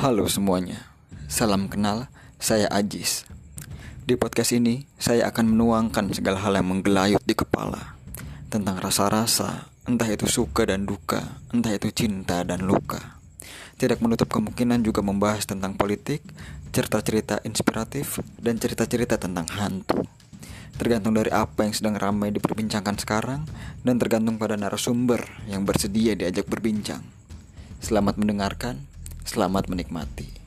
Halo semuanya, salam kenal, saya Ajis. Di podcast ini, saya akan menuangkan segala hal yang menggelayut di kepala tentang rasa-rasa, entah itu suka dan duka, entah itu cinta dan luka. Tidak menutup kemungkinan juga membahas tentang politik, cerita-cerita inspiratif, dan cerita-cerita tentang hantu. Tergantung dari apa yang sedang ramai diperbincangkan sekarang, dan tergantung pada narasumber yang bersedia diajak berbincang. Selamat mendengarkan. Selamat menikmati.